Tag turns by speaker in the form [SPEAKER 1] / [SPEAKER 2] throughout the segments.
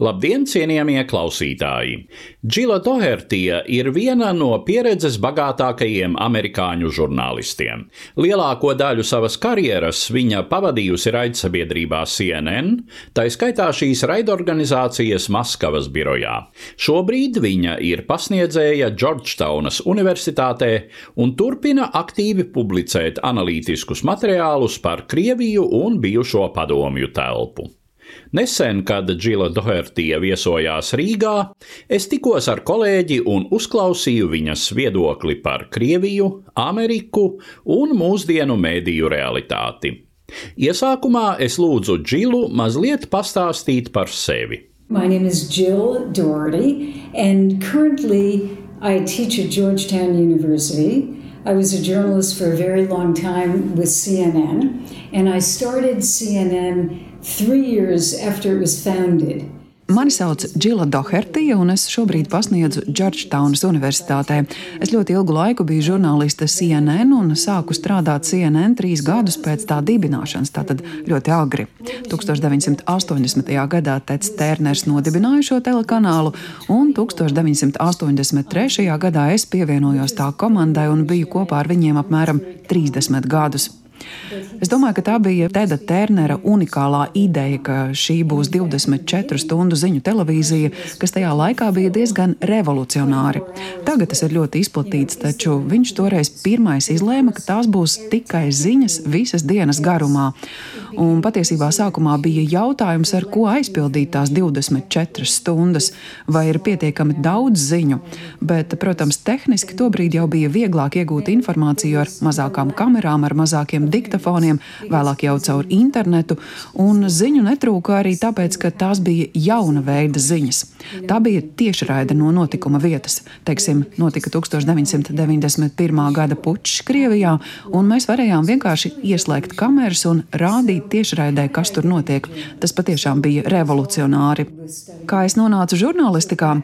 [SPEAKER 1] Labdien, cienījamie klausītāji! Džila Dohertija ir viena no pieredzes bagātākajiem amerikāņu žurnālistiem. Lielāko daļu savas karjeras viņa pavadījusi raidsabiedrībā CNN, tā skaitā šīs raidorganizācijas Maskavas birojā. Šobrīd viņa ir pasniedzēja Džordžtaunas Universitātē un turpina aktīvi publicēt analītiskus materiālus par Krieviju un bijušo padomju telpu. Nesen, kad Džila Dohertija viesojās Rīgā, es tikos ar kolēģi un uzklausīju viņas viedokli par Krieviju, Ameriku un mūsdienu mēdīju realitāti. Iesākumā es lūdzu Džilu mazliet pastāstīt par sevi.
[SPEAKER 2] My name is Jill Doherty, and currently I teach at Georgetown University. I was a journalist for a very long time with CNN, and I started CNN
[SPEAKER 3] Mani sauc Džila Dohertija, un es šobrīd pasniedzu Džordžtaunas Universitātē. Es ļoti ilgu laiku biju žurnāliste CNN un sāku strādāt CNN trīs gadus pēc tā dibināšanas, tātad ļoti agri. 1980. gadā Tets Tērners nodibināja šo telekanālu, un 1983. gadā es pievienojos tā komandai un biju kopā ar viņiem apmēram 30 gadus. Es domāju, ka tā bija Teda Ternera unikālā ideja, ka šī būs 24 stundu ziņu televīzija, kas tajā laikā bija diezgan revolucionāri. Tagad tas ir ļoti izplatīts, taču viņš toreiz pirmais izlēma, ka tās būs tikai ziņas visas dienas garumā. Un patiesībā sākumā bija jautājums, ar ko aizpildīt tās 24 stundas, vai ir pietiekami daudz ziņu. Bet, protams, tehniski tobrīd jau bija vieglāk iegūt informāciju ar mazākām kamerām, ar mazākiem diktafoniem, vēlāk jau caur internetu. Un ziņu netrūka arī tāpēc, ka tās bija jauna veida ziņas. Tā bija tiešraide no notikuma vietas. Teiksim, notika 1991. gada pučs Krievijā, un mēs varējām vienkārši ieslēgt kameras un rādīt tiešraidē, kas tur notiek. Tas patiešām bija revolucionāri. Kā es nonācu žurnālistikā,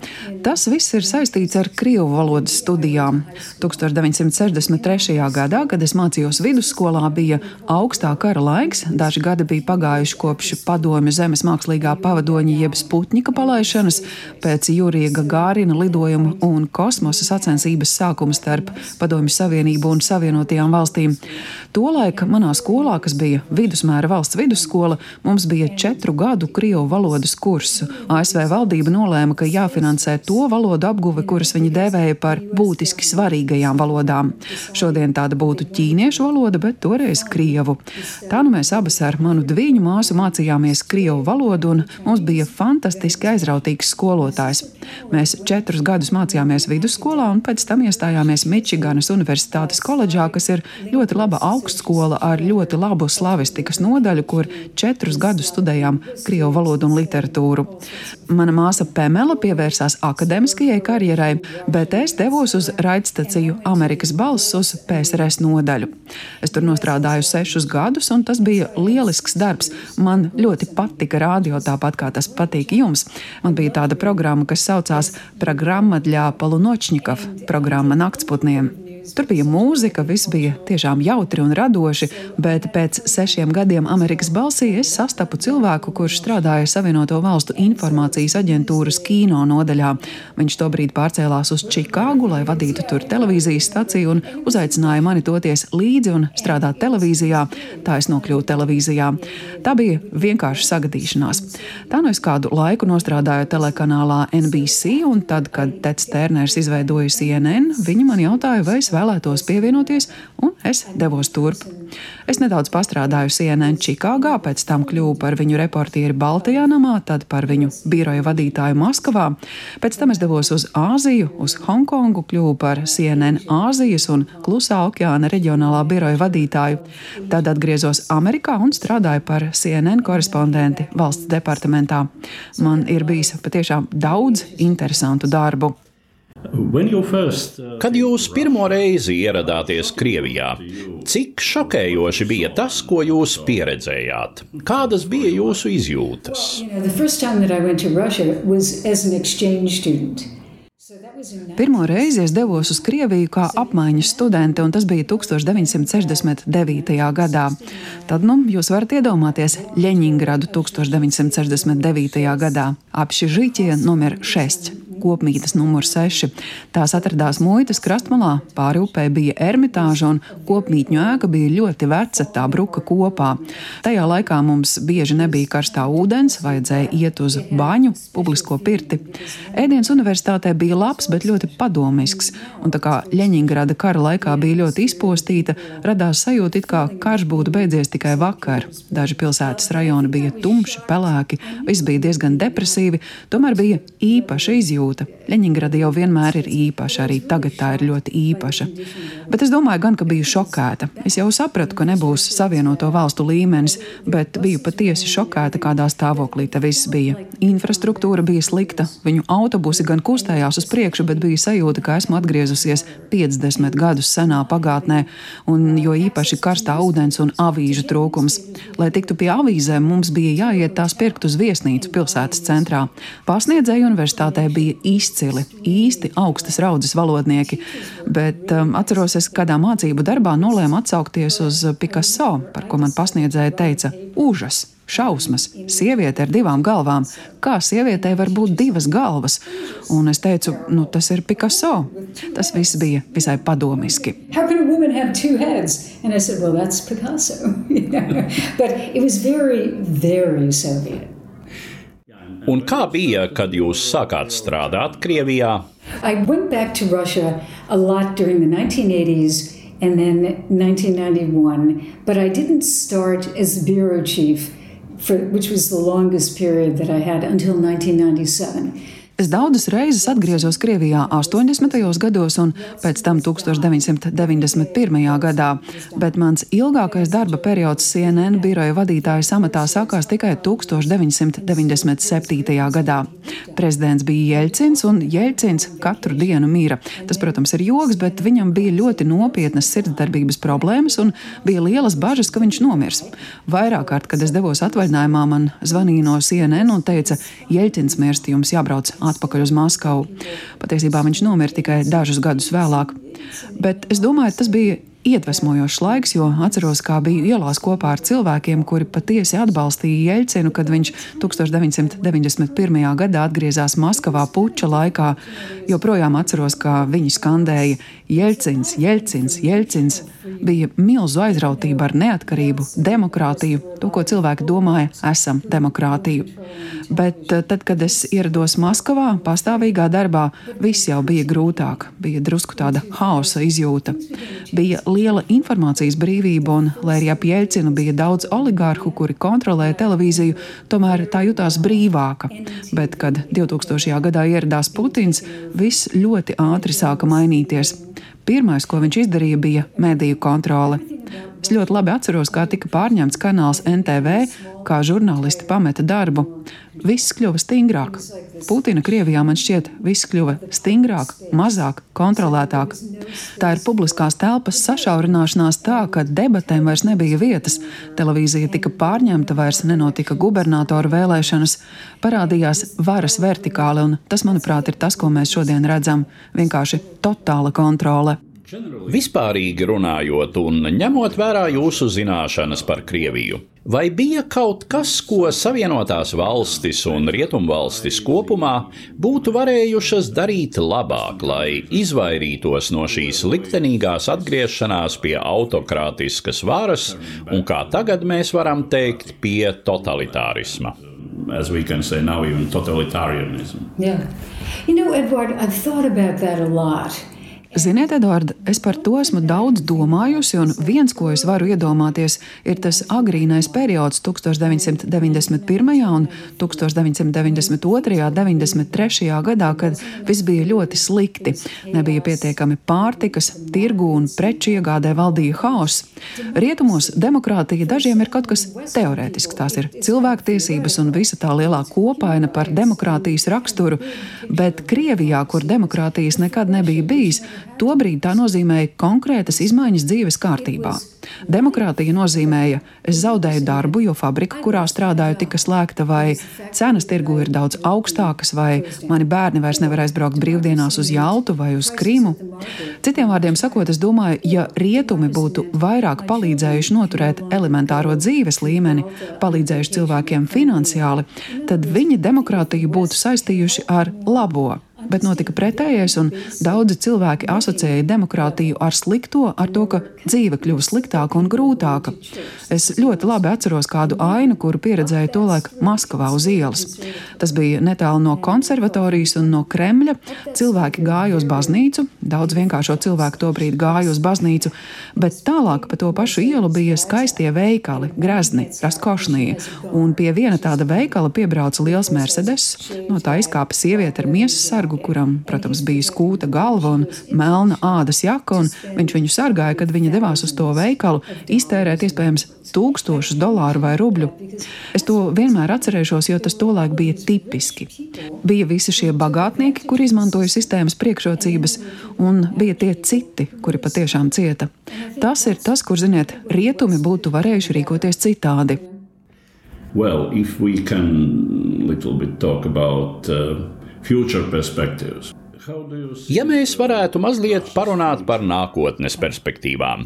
[SPEAKER 3] tas viss ir saistīts ar krievu valodas studijām. 1963. gadā, kad es mācījos vidusskolā, bija augstā kara laiks. Daži gadi bija pagājuši kopš padomju zemes mākslīgā pavadoņa jeb Sputņika palaišanas, pēc Jurija Gagārina lidojuma un kosmosa sacensības sākuma starp Padomju Savienību un Savienotajām valstīm. Tolaik manā skolā, kas bija vidusmēra valsts vidusskola, mums bija četru gadu krievu valodas kursu. ASV valdība nolēma, ka jāfinansē to valodu apguve, kuras viņi dēvēja par būtiski svarīgajām valodām. Šodien tāda būtu ķīniešu valoda, bet toreiz krievu. Tā nu mēs abas ar manu dviņu māsu mācījāmies krievu valodu, un mums bija fantastiski aizrautīgs skolotājs. Mēs četrus gadus mācījāmies vidusskolā, un pēc tam iestājāmies Mičiganas Universitātes koledžā, kas ir ļoti laba augstskola ar ļoti labu slavistikas nodaļu, kur četrus gadus studējām krievu valodu un literatūru. Mana māsa Pamela pievērsās akadēmiskajai karjerai, bet es devos uz raidstaciju Amerikas balss uz PSRS nodaļu. Es tur nostrādāju pastrādāju sešus gadus, un tas bija lielisks darbs. Man ļoti patika radio, tāpat kā tas patīk jums. Man bija tāda programma, kas saucās Programma Dļāpalu Nočņikov, programma Naktsputniem. Tur bija mūzika, viss bija tiešām jautri un radoši, bet pēc sešiem gadiem Amerikas balsī es sastapu cilvēku, kurš strādāja Savienoto Valstu informācijas aģentūras kino nodaļā. Viņš tobrīd pārcēlās uz Čikāgu, lai vadītu tur televīzijas staciju un uzaicināja mani doties līdzi un strādāt televīzijā. Tā es nokļuvu televīzijā. Tā bija vienkārši sagadīšanās. Tā nu es kādu laiku nostrādāju telekanālā NBC, un tad, kad Tets Tērners izveidoja CNN, viņi man jautāja, vai es vēlētos pievienoties, un es devos turp. Es nedaudz pastrādāju CNN Čikāgā, pēc tam kļuvu par viņu reportieri Baltijā namā, tad par viņu biroja vadītāju Maskavā. Pēc tam es devos uz Āziju, uz Hongkongu, kļuvu par CNN Āzijas un Klusā okeāna reģionālā biroja vadītāju. Tad atgriezos Amerikā un strādāju par CNN korespondenti valsts departamentā. Man ir bijis patiešām daudz interesantu darbu.
[SPEAKER 1] Kad jūs pirmo reizi ieradāties Krievijā, cik šokējoši bija tas, ko jūs pieredzējāt? Kādas bija jūsu izjūtas?
[SPEAKER 3] Pirmo reizi es devos uz Krieviju kā apmaiņas studente, un tas bija 1969. gadā. Tad nu, jūs varat iedomāties Ļeņingradu 1969. gadā. Apšižīķie numur 6 kopmītnes numur 6. Tās atradās muitas krastmalā, pāri upē bija ermitāža un kopmītņu ēka bija ļoti veca, tā bruka kopā. Tajā laikā mums bieži nebija karstā ūdens, vajadzēja iet uz baņu, publisko pirti. Ēdiens universitātē bija labs, bet ļoti padomisks, un tā kā Ļeņingrada kara laikā bija ļoti izpostīta, radās sajūta, it kā karš būtu beidzies tikai vakar. Daži pilsētas rajoni bija tumši, pelēki, viss bija diezgan depresīvi, tomēr bija īpaša izjūta izjūta. Leņņģerada jau vienmēr ir īpaša, arī tagad tā ir ļoti īpaša. Bet es domāju, gan, ka biju šokēta. Es jau sapratu, ka nebūs savienoto valstu līmenis, bet biju patiesi šokēta, kādā stāvoklī te viss bija. Infrastruktūra bija slikta, viņu autobusi gan kustējās uz priekšu, bet bija sajūta, ka esmu atgriezusies 50 gadus senā pagātnē, un jo īpaši karstā ūdens un avīžu trūkums. Lai tiktu pie avīzēm, mums bija jāiet tās pirkt uz viesnīcu pilsētas centrā. Pasniedzēju universitātē bija izcili, īsti augstas raudzes valodnieki. Bet um, atceros, es kādā mācību darbā nolēmu atsaukties uz Picasso, par ko man pasniedzēja teica: Užas! Šausmas, sieviete ar divām galvām. Kā sievietei var būt divas galvas? Un es teicu, nu, tas ir Picasso. Tas viss bija visai padomiski. Said, well,
[SPEAKER 1] very, very Un kā bija, kad jūs sākāt strādāt Krievijā?
[SPEAKER 2] I went back to Russia a lot during the 1980s and then 1991, but I didn't start as bureau chief, for, which was the longest period that I had until 1997.
[SPEAKER 3] Es daudzas reizes atgriezos Krievijā 80. gados un pēc tam 1991. gadā, bet mans ilgākais darba periods CNN biroja vadītāja amatā sākās tikai 1997. gadā. Prezidents bija Jeļcins, un Jeļcins katru dienu mīra. Tas, protams, ir joks, bet viņam bija ļoti nopietnas sirdsdarbības problēmas un bija lielas bažas, ka viņš nomirs. Vairāk kārt, kad es devos atvaļinājumā, man zvanīja no CNN un teica, Jeļcins mirst, jums jābrauc atpakaļ uz Maskavu. Patiesībā viņš nomira tikai dažus gadus vēlāk. Bet es domāju, tas bija iedvesmojošs laiks, jo atceros, kā biju ielās kopā ar cilvēkiem, kuri patiesi atbalstīja Jeļcinu, kad viņš 1991. gadā atgriezās Maskavā puča laikā. Joprojām atceros, kā viņi skandēja Jeļcins, Jeļcins, Jeļcins. Bija milzu aizrautība ar neatkarību, demokrātiju, to, ko cilvēki domāja, esam demokrātiju. Bet eh, tad, kad es ierados Maskavā, pastāvīgā darbā, viss jau bija grūtāk, bija drusku tāda haosa izjūta. Bija liela informācijas brīvība, un, lai arī ap Jēlcinu bija daudz oligārhu, kuri kontrolēja televīziju, tomēr tā jutās brīvāka. Bet, kad 2000. gadā ieradās Putins, viss ļoti ātri sāka mainīties. Pirmais, ko viņš izdarīja, bija mediju kontrole. Es ļoti labi atceros, kā tika pārņemts kanāls NTV, kā žurnālisti pameta darbu. Viss kļuva stingrāk. Putina Krievijā man šķiet, viss kļuva stingrāk, mazāk, kontrolētāk. Tā ir publiskās telpas sašaurināšanās tā, ka debatēm vairs nebija vietas. Televīzija tika pārņemta, vairs nenotika gubernatoru vēlēšanas, parādījās varas vertikāli, un tas, manuprāt, ir tas, ko mēs šodien redzam - vienkārši totāla kontrole.
[SPEAKER 1] Vispārīgi runājot un ņemot vērā jūsu zināšanas par Krieviju, vai bija kaut kas, ko Savienotās valstis un Rietumvalstis kopumā būtu varējušas darīt labāk, lai izvairītos no šīs liktenīgās atgriešanās pie autokrātiskas varas un, kā tagad mēs varam teikt, pie totalitārisma? As we can say now, even totalitarianism.
[SPEAKER 2] Yeah. You know, Edward, I've thought about that a lot.
[SPEAKER 3] Ziniet, Edvard, es par to esmu daudz domājusi, un viens, ko es varu iedomāties, ir tas agrīnais periods 1991. un 1992. un 93. gadā, kad viss bija ļoti slikti. Nebija pietiekami pārtikas, tirgu un preču iegādē valdīja haoss. Rietumos demokrātija dažiem ir kaut kas teorētisks. Tās ir cilvēktiesības un visa tā lielā kopaina par demokrātijas raksturu, bet Krievijā, kur demokrātijas nekad nebija bijis, Tobrīd tā nozīmēja konkrētas izmaiņas dzīves kārtībā. Demokrātija nozīmēja, es zaudēju darbu, jo fabrika, kurā strādāju, tika slēgta, vai cenas tirgu ir daudz augstākas, vai mani bērni vairs nevar aizbraukt brīvdienās uz Jaltu vai uz Krimu. Citiem vārdiem sakot, es domāju, ja rietumi būtu vairāk palīdzējuši noturēt elementāro dzīves līmeni, palīdzējuši cilvēkiem finansiāli, tad viņi demokrātiju būtu saistījuši ar labo bet notika pretējais, un daudzi cilvēki asociēja demokrātiju ar slikto, ar to, ka dzīve kļuva sliktāka un grūtāka. Es ļoti labi atceros kādu ainu, kuru pieredzēju tolaik Maskavā uz ielas. Tas bija netālu no konservatorijas un no Kremļa. Cilvēki gāja uz baznīcu, daudz vienkāršo cilvēku tobrīd gāja uz baznīcu, bet tālāk pa to pašu ielu bija skaistie veikali, grezni, raskošnija, un pie viena tāda veikala piebrauca liels Mercedes, no tā izkāpa sieviete ar miesas sargu sargu, kuram, protams, bija skūta galva un melna ādas jaka, un viņš viņu sargāja, kad viņa devās uz to veikalu, iztērēt iespējams tūkstošus dolāru vai rubļu. Es to vienmēr atcerēšos, jo tas tolaik bija tipiski. Bija visi šie bagātnieki, kuri izmantoja sistēmas priekšrocības, un bija tie citi, kuri patiešām cieta. Tas ir tas, kur, ziniet, rietumi būtu varējuši rīkoties citādi.
[SPEAKER 4] Well, if we can little bit talk about uh,
[SPEAKER 1] Ja mēs varētu mazliet parunāt par nākotnes perspektīvām,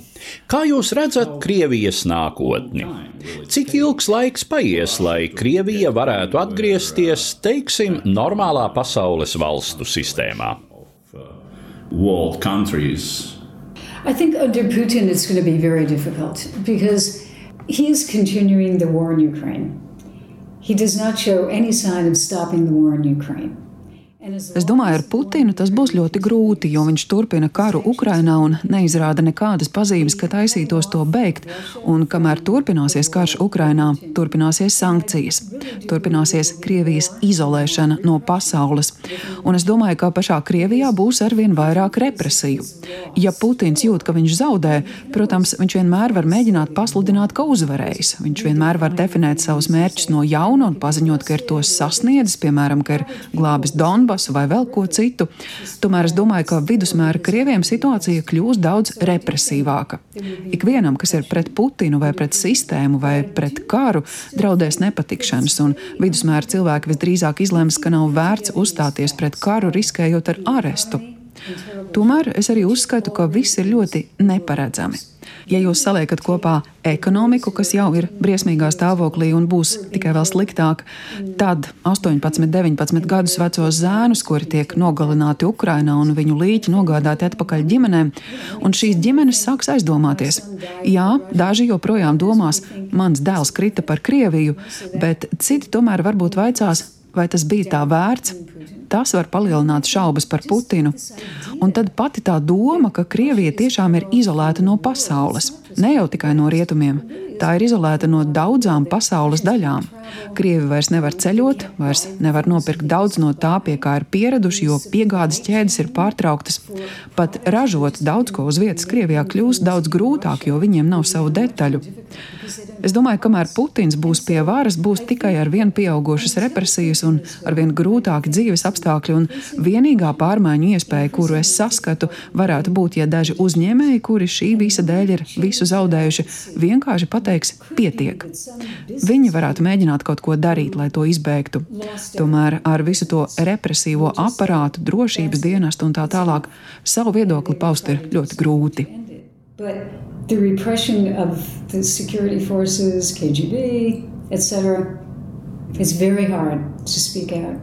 [SPEAKER 1] kā jūs redzat Krievijas nākotni? Cik ilgs laiks paies, lai Krievija varētu atgriezties, teiksim, normālā pasaules valstu sistēmā?
[SPEAKER 2] I think under Putin it's going to be very difficult because he is continuing the war in Ukraine. He does not show any sign of stopping the war in Ukraine.
[SPEAKER 3] Es domāju, ar Putinu tas būs ļoti grūti, jo viņš turpina karu Ukrainā un neizrāda nekādas pazīmes, ka taisītos to beigt. Un kamēr turpināsies karš Ukrainā, turpināsies sankcijas, turpināsies Krievijas izolēšana no pasaules. Un es domāju, ka pašā Krievijā būs arvien vairāk represiju. Ja Putins jūt, ka viņš zaudē, protams, viņš vienmēr var mēģināt pasludināt, ka uzvarējis. Viņš vienmēr var definēt savus mērķus no jauna un paziņot, ka ir tos sasniedzis, piemēram, ka ir glābis Donbass Donbasu vai vēl ko citu. Tomēr es domāju, ka vidusmēra krieviem situācija kļūs daudz represīvāka. Ikvienam, kas ir pret Putinu vai pret sistēmu vai pret karu, draudēs nepatikšanas, un vidusmēra cilvēki visdrīzāk izlems, ka nav vērts uzstāties pret karu, riskējot ar arestu. Tomēr es arī uzskatu, ka viss ir ļoti neparedzami. Ja jūs saliekat kopā ekonomiku, kas jau ir briesmīgā stāvoklī un būs tikai vēl sliktāk, tad 18, 19 gadus vecos zēnus, kuri tiek nogalināti Ukrainā un viņu līķi nogādāti atpakaļ ģimenēm, un šīs ģimenes sāks aizdomāties. Jā, daži joprojām domās, mans dēls krita par Krieviju, bet citi tomēr varbūt vaicās, vai tas bija tā vērts. Tas var palielināt šaubas par Putinu. Un tad pati tā doma, ka Krievija tiešām ir izolēta no pasaules, ne jau tikai no rietumiem, tā ir izolēta no daudzām pasaules daļām. Krievi vairs nevar ceļot, vairs nevar nopirkt daudz no tā, pie kā ir pieraduši, jo piegādes ķēdes ir pārtrauktas. Pat ražot daudz ko uz vietas Krievijā kļūst daudz grūtāk, jo viņiem nav savu detaļu. Es domāju, kamēr Putins būs pie varas, būs tikai ar vien pieaugušas represijas un ar vien grūtāki dzīves apstākļi. Un vienīgā pārmaiņu iespēja, kuru es saskatu, varētu būt, ja daži uzņēmēji, kuri šī visa dēļ ir visu zaudējuši, vienkārši pateiks, pietiek. Viņi varētu mēģināt kaut ko darīt, lai to izbeigtu. Tomēr ar visu to represīvo aparātu, drošības dienestu un tā tālāk savu viedokli paust ir ļoti grūti.
[SPEAKER 2] But the repression of the security forces, KGB, etc., it's very hard to speak out.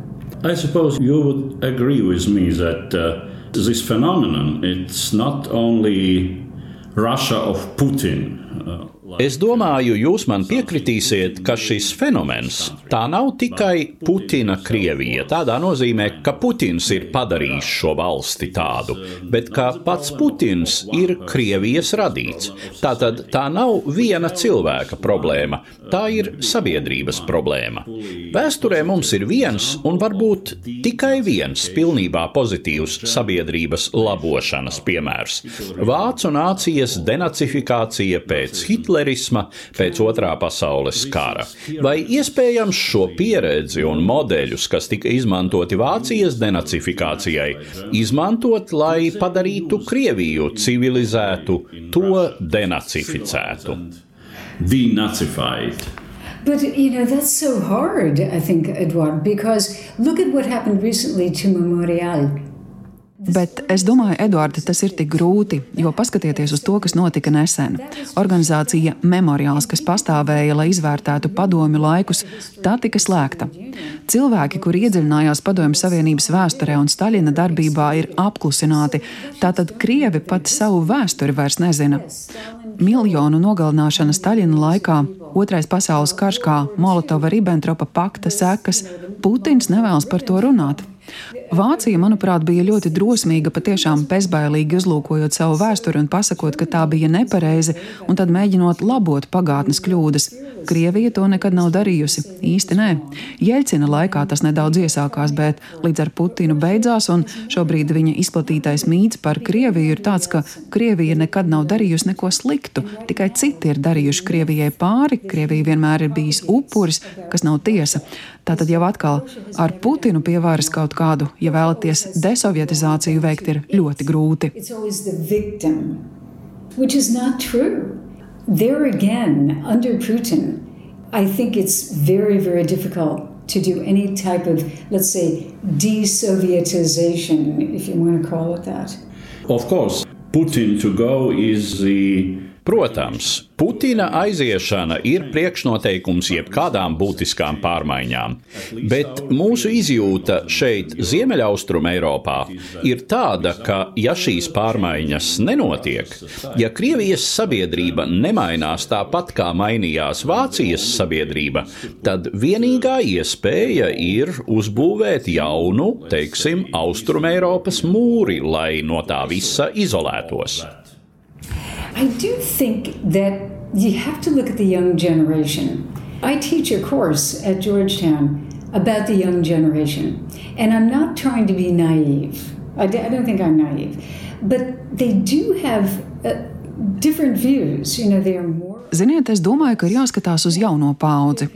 [SPEAKER 4] I suppose you would agree with me that uh, this phenomenon it's not only Russia of Putin. Uh,
[SPEAKER 1] Es domāju, jūs man piekritīsiet, ka šis fenomens tā nav tikai Putina Krievija, tādā nozīmē, ka Putins ir padarījis šo valsti tādu, bet ka pats Putins ir Krievijas radīts. Tātad tā nav viena cilvēka problēma, tā ir sabiedrības problēma. Vēsturē mums ir viens un varbūt tikai viens pilnībā pozitīvs sabiedrības labošanas piemērs - Vācu nācijas denacifikācija pēc Hitlera hitlerisma pēc otrā pasaules kara. Vai iespējams šo pieredzi un modeļus, kas tika izmantoti Vācijas denacifikācijai, izmantot, lai padarītu Krieviju civilizētu, to denacificētu?
[SPEAKER 4] Denazified.
[SPEAKER 2] But you know that's so hard, I think, Eduard, because look at what happened recently to Memorial.
[SPEAKER 3] Bet es domāju, Eduards, tas ir tik grūti, jo paskatieties uz to, kas notika nesen. Organizācija Memoriāls, kas pastāvēja, lai izvērtētu padomju laikus, tā tika slēgta. Cilvēki, kuri iedziļinājās Padomju Savienības vēsturē un Staļina darbībā, ir apklusināti. Tātad Krievi pat savu vēsturi vairs nezina. Miljonu nogalināšana Staļina laikā, Otrais pasaules karš kā Molotova-Ribbentropa pakta sekas, Putins nevēlas par to runāt. Vācija, manuprāt, bija ļoti drosmīga, patiešām bezbailīgi uzlūkojot savu vēsturi un pasakot, ka tā bija nepareizi, un tad mēģinot labot pagātnes kļūdas. Krievija to nekad nav darījusi. Īsti nē. Jeļcina laikā tas nedaudz iesākās, bet līdz ar Putinu beidzās, un šobrīd viņa izplatītais mīts par Krieviju ir tāds, ka Krievija nekad nav darījusi neko sliktu, tikai citi ir darījuši Krievijai pāri. Krievija vienmēr ir bijis upuris, kas nav tiesa. Tātad jau atkal ar Putinu pie varas kaut kādu, ja vēlaties desovietizāciju veikt, ir ļoti grūti.
[SPEAKER 2] Which is not true. There again, under Putin, I think it's very, very difficult to do any type of, let's say, de Sovietization, if you want to call it that.
[SPEAKER 4] Of course, Putin to go is the
[SPEAKER 1] Protams, Putina aiziešana ir priekšnoteikums jebkādām būtiskām pārmaiņām, bet mūsu izjūta šeit, Ziemeļaustrum Eiropā, ir tāda, ka, ja šīs pārmaiņas nenotiek, ja Krievijas sabiedrība nemainās tāpat kā mainījās Vācijas sabiedrība, tad vienīgā iespēja ir uzbūvēt jaunu, teiksim, Austrum Eiropas mūri, lai no tā visa izolētos.
[SPEAKER 2] I do think that you have to look at the young generation. I teach a course at Georgetown about the young generation, and I'm not trying to be naive. I, don't think I'm naive, but they do have uh, different views. You know, they are more.
[SPEAKER 3] Ziniet, es domāju, ka ir jāskatās uz jauno paudzi.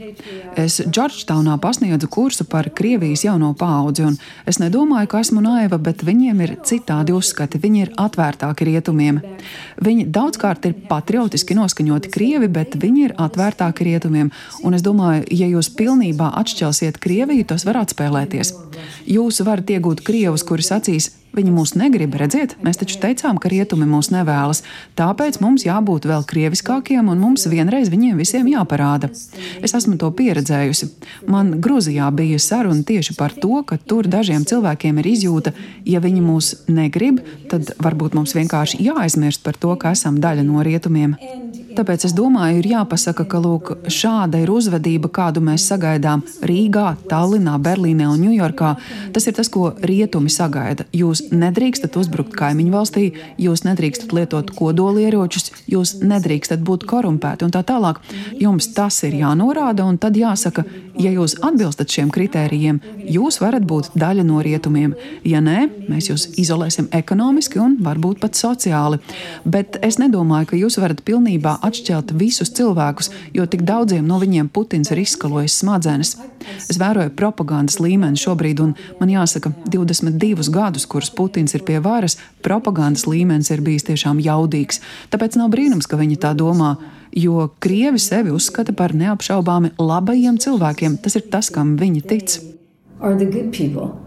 [SPEAKER 3] Es Džordžtaunā pasniedzu kursu par Krievijas jauno paudzi, un es nedomāju, ka esmu naiva, bet viņiem ir citādi uzskati, viņi ir atvērtāki rietumiem. Viņi daudzkārt ir patriotiski noskaņoti Krievi, bet viņi ir atvērtāki rietumiem, un es domāju, ja jūs pilnībā atšķelsiet Krieviju, tas var atspēlēties. Jūs varat iegūt Krievus, kuri sacīs, Viņi mūs negrib redzēt, mēs taču teicām, ka rietumi mūs nevēlas. Tāpēc mums jābūt vēl krieviskākiem un mums vienreiz viņiem visiem jāparāda. Es esmu to pieredzējusi. Man Grūzijā bija saruna tieši par to, ka tur dažiem cilvēkiem ir izjūta, ja viņi mūs negrib, tad varbūt mums vienkārši jāaizmirst par to, ka esam daļa no rietumiem. Tāpēc es domāju, ir jāpasaka, ka lūk, šāda ir uzvedība, kādu mēs sagaidām Rīgā, Tallinā, Berlīnē un Ņujorkā. Tas ir tas, ko rietumi sagaida. Jūs nedrīkstat uzbrukt kaimiņu valstī, jūs nedrīkstat lietot kodolieročus, jūs nedrīkstat būt korumpēti un tā tālāk. Jums tas ir jānorāda, un tad jāsaka, ja jūs atbilstat šiem kritērijiem, jūs varat būt daļa no rietumiem. Ja nē, mēs jūs izolēsim ekonomiski un varbūt pat sociāli. Bet es nedomāju, ka jūs varat pilnībā atšķelt visus cilvēkus, jo tik daudziem no viņiem Putins ir izskalojis smadzenes. Es vēroju propagandas līmeni šobrīd, un man jāsaka, 22 gadus, kurus Putins ir pie varas, propagandas līmenis ir bijis tiešām jaudīgs. Tāpēc nav brīnums, ka viņi tā domā. Jo krievi sevi uzskata par neapšaubāmi labajiem cilvēkiem. Tas ir tas, kam viņi tic.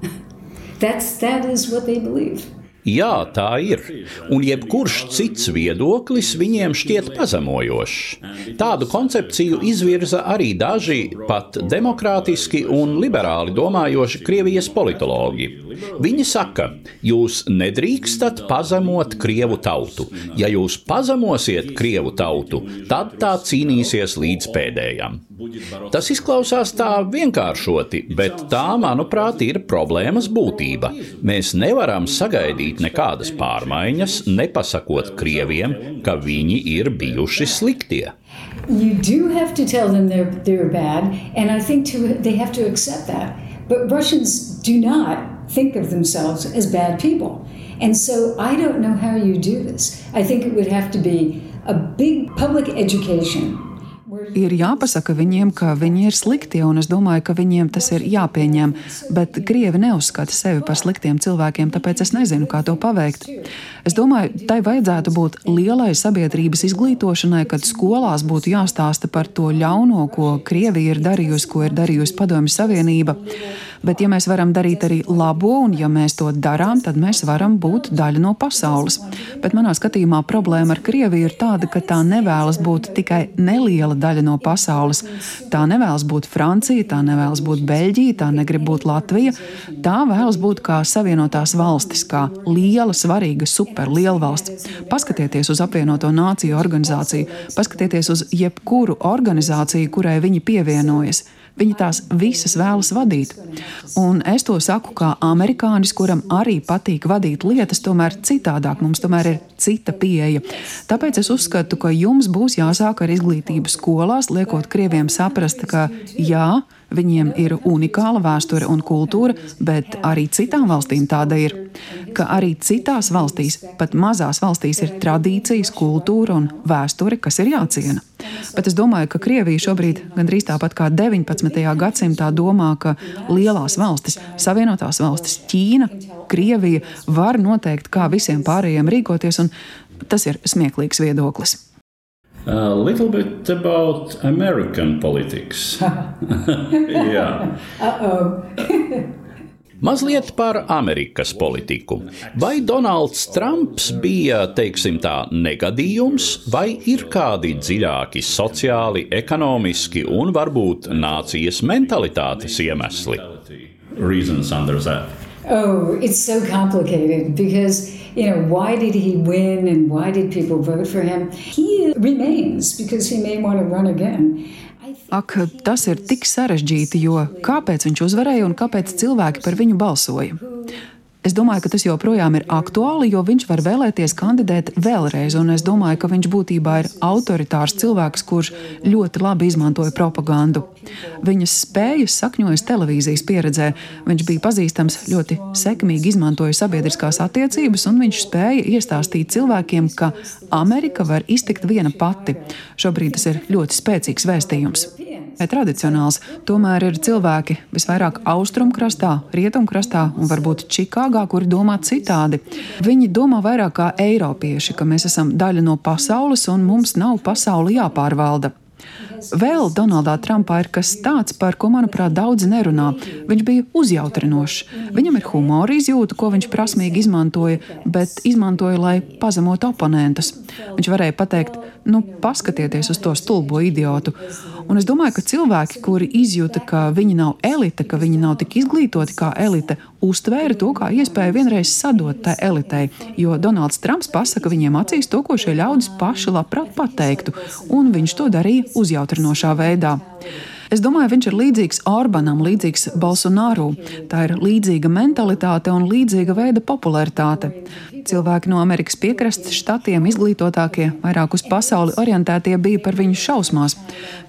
[SPEAKER 2] That's, that is what they believe.
[SPEAKER 1] Jā, tā ir. Un jebkurš cits viedoklis viņiem šķiet pazemojošs. Tādu koncepciju izvirza arī daži pat demokrātiski un liberāli domājoši Krievijas politologi. Viņi saka, jūs nedrīkstat pazemot Krievu tautu. Ja jūs pazemosiet Krievu tautu, tad tā cīnīsies līdz pēdējam. Tas izklausās tā vienkāršoti, bet tā, manuprāt, ir problēmas būtība. Mēs nevaram sagaidīt nekādas pārmaiņas, nepasakot Krieviem, ka viņi ir bijuši sliktie.
[SPEAKER 2] You do have to tell them they're, they're bad, and I think to, they have to accept that. But Russians do not think of themselves as bad people. And so I don't know how you do this. I think it would have to be a big public education
[SPEAKER 3] ir jāpasaka viņiem, ka viņi ir slikti, un es domāju, ka viņiem tas ir jāpieņem. Bet krievi neuzskata sevi par sliktiem cilvēkiem, tāpēc es nezinu, kā to paveikt. Es domāju, tai vajadzētu būt lielai sabiedrības izglītošanai, kad skolās būtu jāstāsta par to ļauno, ko Krievija ir darījusi, ko ir darījusi Padomju Savienība. Bet, ja mēs varam darīt arī labo, un ja mēs to darām, tad mēs varam būt daļa no pasaules. Bet manā skatījumā problēma ar Krieviju ir tāda, ka tā nevēlas būt tikai neliela daļa no pasaules. Tā nevēlas būt Francija, tā nevēlas būt Beļģija, tā negrib būt Latvija. Tā vēlas būt kā Savienotās valstis, kā liela, svarīga, superliela valsts. Paskatieties uz apvienoto nāciju organizāciju, paskatieties uz jebkuru organizāciju, kurai viņi pievienojas. Viņi tās visas vēlas vadīt. Un es to saku kā amerikānis, kuram arī patīk vadīt lietas, tomēr citādāk mums tomēr ir cita pieeja. Tāpēc es uzskatu, ka jums būs jāsāk ar izglītību skolās, liekot krieviem saprast, ka jā, Viņiem ir unikāla vēsture un kultūra, bet arī citām valstīm tāda ir. Ka arī citās valstīs, pat mazās valstīs, ir tradīcijas, kultūra un vēsture, kas ir jāciena. Bet es domāju, ka Krievija šobrīd, gandrīz tāpat kā 19. gadsimtā, domā, ka lielās valstis, Savienotās valstis, Ķīna, Krievija var noteikt, kā visiem pārējiem rīkoties, un tas ir smieklīgs viedoklis.
[SPEAKER 4] A little bit about American politics.
[SPEAKER 2] yeah. Uh-oh.
[SPEAKER 1] Mazliet par Amerikas politiku. Vai Donalds Trumps bija, teiksim tā, negadījums, vai ir kādi dziļāki sociāli, ekonomiski un varbūt nācijas mentalitātes iemesli?
[SPEAKER 4] Reasons under that.
[SPEAKER 2] Oh, it's so complicated because you know, why did he win and why did people vote for him? He remains because he may want to run again.
[SPEAKER 3] Ak, tas ir tik sarežģīti, jo kāpēc viņš uzvarēja un kāpēc cilvēki par viņu balsoja? Es domāju, ka tas joprojām ir aktuāli, jo viņš var vēlēties kandidēt vēlreiz. Un es domāju, ka viņš būtībā ir autoritārs cilvēks, kurš ļoti labi izmantoja propagandu. Viņas spējas sakņojas televīzijas pieredzē. Viņš bija pazīstams ļoti sekmīgi, izmantoja sabiedriskās attiecības, un viņš spēja iestāstīt cilvēkiem, ka Amerika var iztikt viena pati. Šobrīd tas ir ļoti spēcīgs vēstījums tradicionāls. Tomēr ir cilvēki visvairāk austrumkrastā, rietumkrastā un varbūt Čikāgā, kuri domā citādi. Viņi domā vairāk kā eiropieši, ka mēs esam daļa no pasaules un mums nav pasauli jāpārvalda. Vēl Donaldā Trumpā ir kas tāds, par ko, manuprāt, daudzi nerunā. Viņš bija uzjautrinošs. Viņam ir humora izjūta, ko viņš prasmīgi izmantoja, bet izmantoja, lai pazemotu oponentus. Viņš varēja pateikt, nu, paskatieties uz to stulbo idiotu. Un es domāju, ka cilvēki, kuri izjūta, ka viņi nav elite, ka viņi nav tik izglītoti kā elite, uztvēra to kā iespēju vienreiz sadot tai elitei. Jo Donalds Trumps pasaka viņiem acīs to, ko šie ļaudis paši labprāt pateiktu, un viņš to darīja uzjautrinošā veidā. Es domāju, viņš ir līdzīgs Orbanam, līdzīgs Bolsonaru. Tā ir līdzīga mentalitāte un līdzīga veida popularitāte. Cilvēki no Amerikas piekrastes štatiem, izglītotākie, vairāk uz pasauli orientētie, bija par viņu šausmās.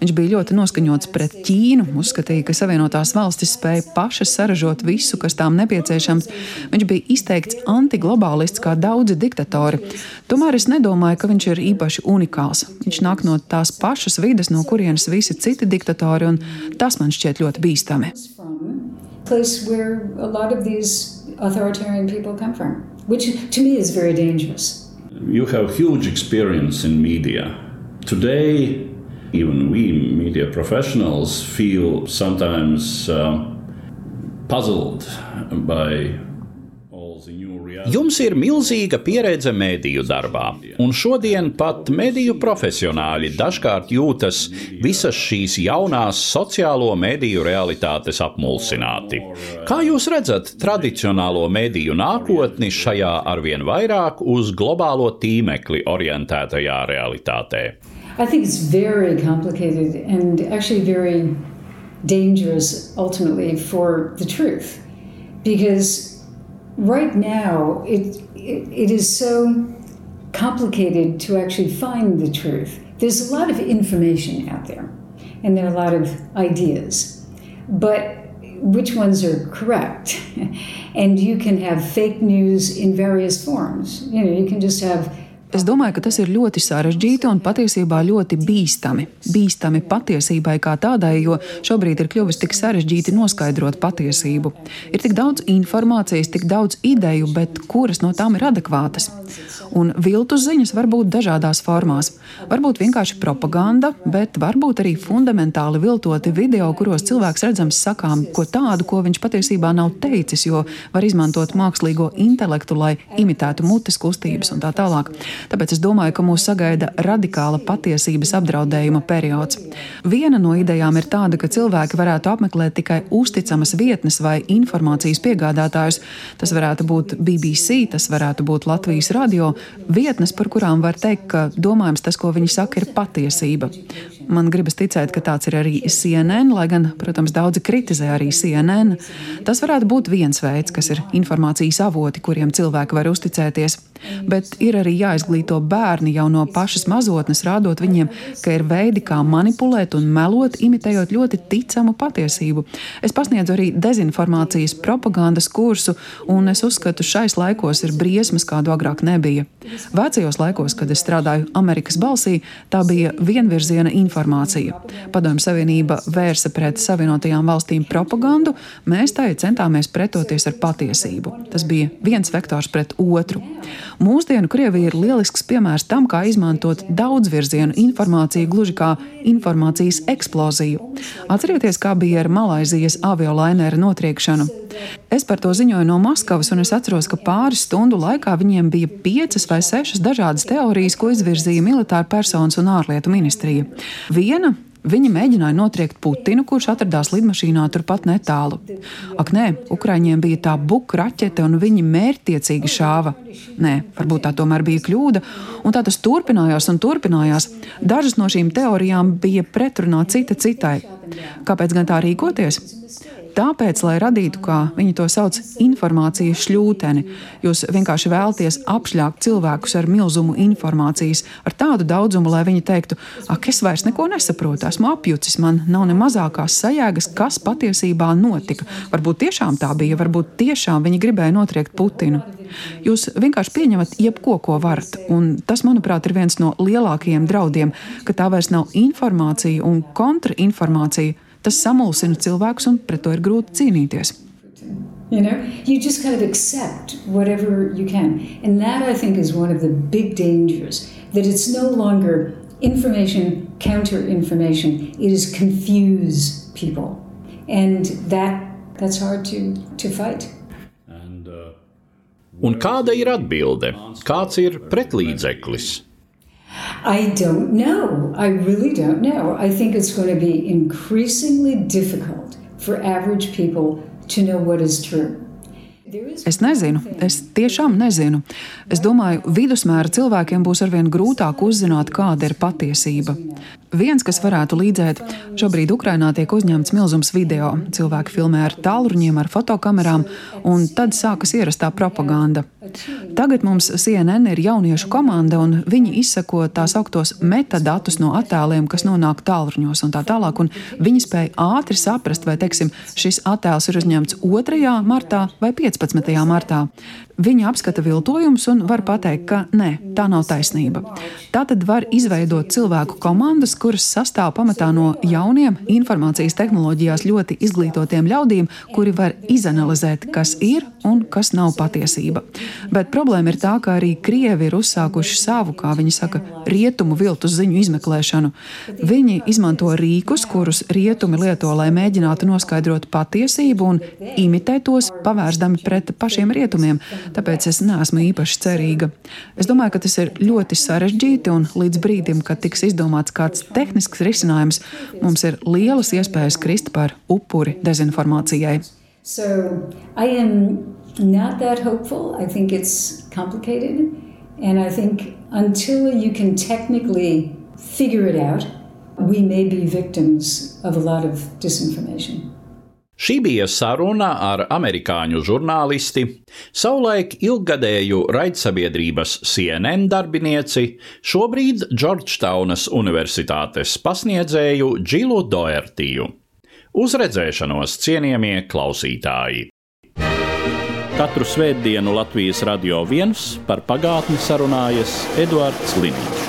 [SPEAKER 3] Viņš bija ļoti noskaņots pret Ķīnu, uzskatīja, ka Savienotās valstis spēja pašas saražot visu, kas tām nepieciešams. Viņš bija izteikts antiglobālists kā daudzi diktatori. Tomēr es nedomāju, ka viņš ir īpaši unikāls. Viņš nāk no tās pašas vides, no kurienes visi citi diktatori, un tas man šķiet ļoti bīstami.
[SPEAKER 2] Place where a lot of these authoritarian people come from, which to me is very dangerous.
[SPEAKER 4] You have huge experience in media. Today, even we media professionals feel sometimes uh, puzzled by
[SPEAKER 1] Jums ir milzīga pieredze mediju darbā, un šodien pat mediju profesionāļi dažkārt jūtas visas šīs jaunās sociālo mediju realitātes apmulsināti. Kā jūs redzat tradicionālo mediju nākotni šajā arvien vairāk uz globālo tīmekli orientētajā realitātē?
[SPEAKER 2] I think it's very complicated and actually very dangerous ultimately for the truth because right now it, it, it is so complicated to actually find the truth. There's a lot of information out there, and there are a lot of ideas, but which ones are correct? and you can have fake news in various forms. You know, you can just have
[SPEAKER 3] Es domāju, ka tas ir ļoti sarežģīti un patiesībā ļoti bīstami. Bīstami patiesībai kā tādai, jo šobrīd ir kļuvis tik sarežģīti noskaidrot patiesību. Ir tik daudz informācijas, tik daudz ideju, bet kuras no tām ir adekvātas? Un viltus ziņas var būt dažādās formās. Varbūt vienkārši propaganda, bet varbūt arī fundamentāli viltoti video, kuros cilvēks redzams sakām ko tādu, ko viņš patiesībā nav teicis, jo var izmantot mākslīgo intelektu, lai imitētu mutes kustības un tā tālāk. Tāpēc es domāju, ka mūs sagaida radikāla patiesības apdraudējuma periods. Viena no idejām ir tāda, ka cilvēki varētu apmeklēt tikai uzticamas vietnes vai informācijas piegādātājus. Tas varētu būt BBC, tas varētu būt Latvijas radio, vietnes, par kurām var teikt, ka domājams tas, ko viņi saka, ir patiesība. Man gribas ticēt, ka tāds ir arī CNN, lai gan, protams, daudzi kritizē arī CNN. Tas varētu būt viens veids, kas ir informācijas avoti, kuriem cilvēki var uzticēties. Bet ir arī jāizglīto bērni jau no pašas mazotnes, rādot viņiem, ka ir veidi, kā manipulēt un melot, imitējot ļoti ticamu patiesību. Es pasniedzu arī dezinformācijas propagandas kursu, un es uzskatu, šais laikos ir briesmas, kādu agrāk nebija. Vecajos laikos, kad es strādāju Amerikas balsī, tā bija vienvirziena informācija informācija. Padomju Savienība vērsa pret Savienotajām valstīm propagandu, mēs tai centāmies pretoties ar patiesību. Tas bija viens vektors pret otru. Mūsdienu Krievija ir lielisks piemērs tam, kā izmantot daudzvirzienu informāciju, gluži kā informācijas eksploziju. Atcerieties, kā bija ar Malaizijas aviolaineru notriekšanu. Es par to ziņoju no Maskavas, un es atceros, ka pāris stundu laikā viņiem bija piecas vai sešas dažādas teorijas, ko izvirzīja militāra personas un ārlietu ministrija. Viena Viņi mēģināja notriekt Putinu, kurš atradās lidmašīnā turpat netālu. Ak, nē, Ukraiņiem bija tā buka raķete, un viņi mērķtiecīgi šāva. Nē, varbūt tā tomēr bija kļūda, un tā tas turpinājās un turpinājās. Dažas no šīm teorijām bija pretrunā cita citai. Kāpēc gan tā rīkoties? Tāpēc, lai radītu, kā viņi to sauc, informācijas šļūteni, jūs vienkārši vēlaties apšļākt cilvēkus ar milzumu informācijas, ar tādu daudzumu, lai viņi teiktu, ak, es vairs neko nesaprotu, esmu apjucis, man nav ne mazākās sajēgas, kas patiesībā notika. Varbūt tiešām tā bija, varbūt tiešām viņi gribēja notriekt Putinu. Jūs vienkārši pieņemat jebko, ko varat, un tas, manuprāt, ir viens no lielākajiem draudiem, ka tā vairs nav informācija un kontrainformācija tas samulsina cilvēkus un pret to ir grūti cīnīties.
[SPEAKER 2] You know, you just kind of accept whatever you can. And that, I think, is one of the big dangers that it's no longer information, counter information, it is confuse people. And that, that's hard to, to fight.
[SPEAKER 1] Un kāda ir atbilde? Kāds ir pretlīdzeklis?
[SPEAKER 2] I don't know. I really don't know. I think it's going to be increasingly difficult for average people to know what is true.
[SPEAKER 3] Es nezinu, es tiešām nezinu. Es domāju, vidusmēra cilvēkiem būs arvien grūtāk uzzināt, kāda ir patiesība. Viens, kas varētu līdzēt, šobrīd Ukrainā tiek uzņemts milzums video. Cilvēki filmē ar tālruņiem, ar fotokamerām, un tad sākas ierastā propaganda. Tagad mums CNN ir jauniešu komanda, un viņi izsako tās augtos metadatus no attēliem, kas nonāk tālruņos un tā tālāk. Un viņi spēja ātri saprast, vai teiksim, šis attēls ir uzņemts 2. martā vai 15. martā. Viņi apskata viltojumus un var pateikt, ka nē, tā nav taisnība. Tā tad var izveidot cilvēku komandas, kuras sastāv pamatā no jauniem, informācijas tehnoloģijās ļoti izglītotiem ļaudīm, kuri var izanalizēt, kas ir un kas nav patiesība. Bet problēma ir tā, ka arī Krievi ir uzsākuši savu, kā viņi saka, rietumu viltus ziņu izmeklēšanu. Viņi izmanto rīkus, kurus rietumi lieto, lai mēģinātu noskaidrot patiesību un imitēt tos, pavērsdami pret pašiem rietumiem, tāpēc es neesmu īpaši cerīga. Es domāju, ka tas ir ļoti sarežģīti, un līdz brīdim, kad tiks izdomāts kāds tehnisks risinājums, mums ir lielas iespējas krist par upuri dezinformācijai.
[SPEAKER 2] So I am not that hopeful. I think it's complicated. And I think until you can technically figure it out, we may be victims of a lot of disinformation.
[SPEAKER 1] Šī bija saruna ar amerikāņu žurnālisti, savulaik ilggadēju raidsabiedrības CNN darbinieci, šobrīd Džordžtaunas Universitātes pasniedzēju Džilu Doertiju. Uz redzēšanos, cienījamie klausītāji! Katru svētdienu Latvijas radio viens par pagātni sarunājas Eduards Liniņš.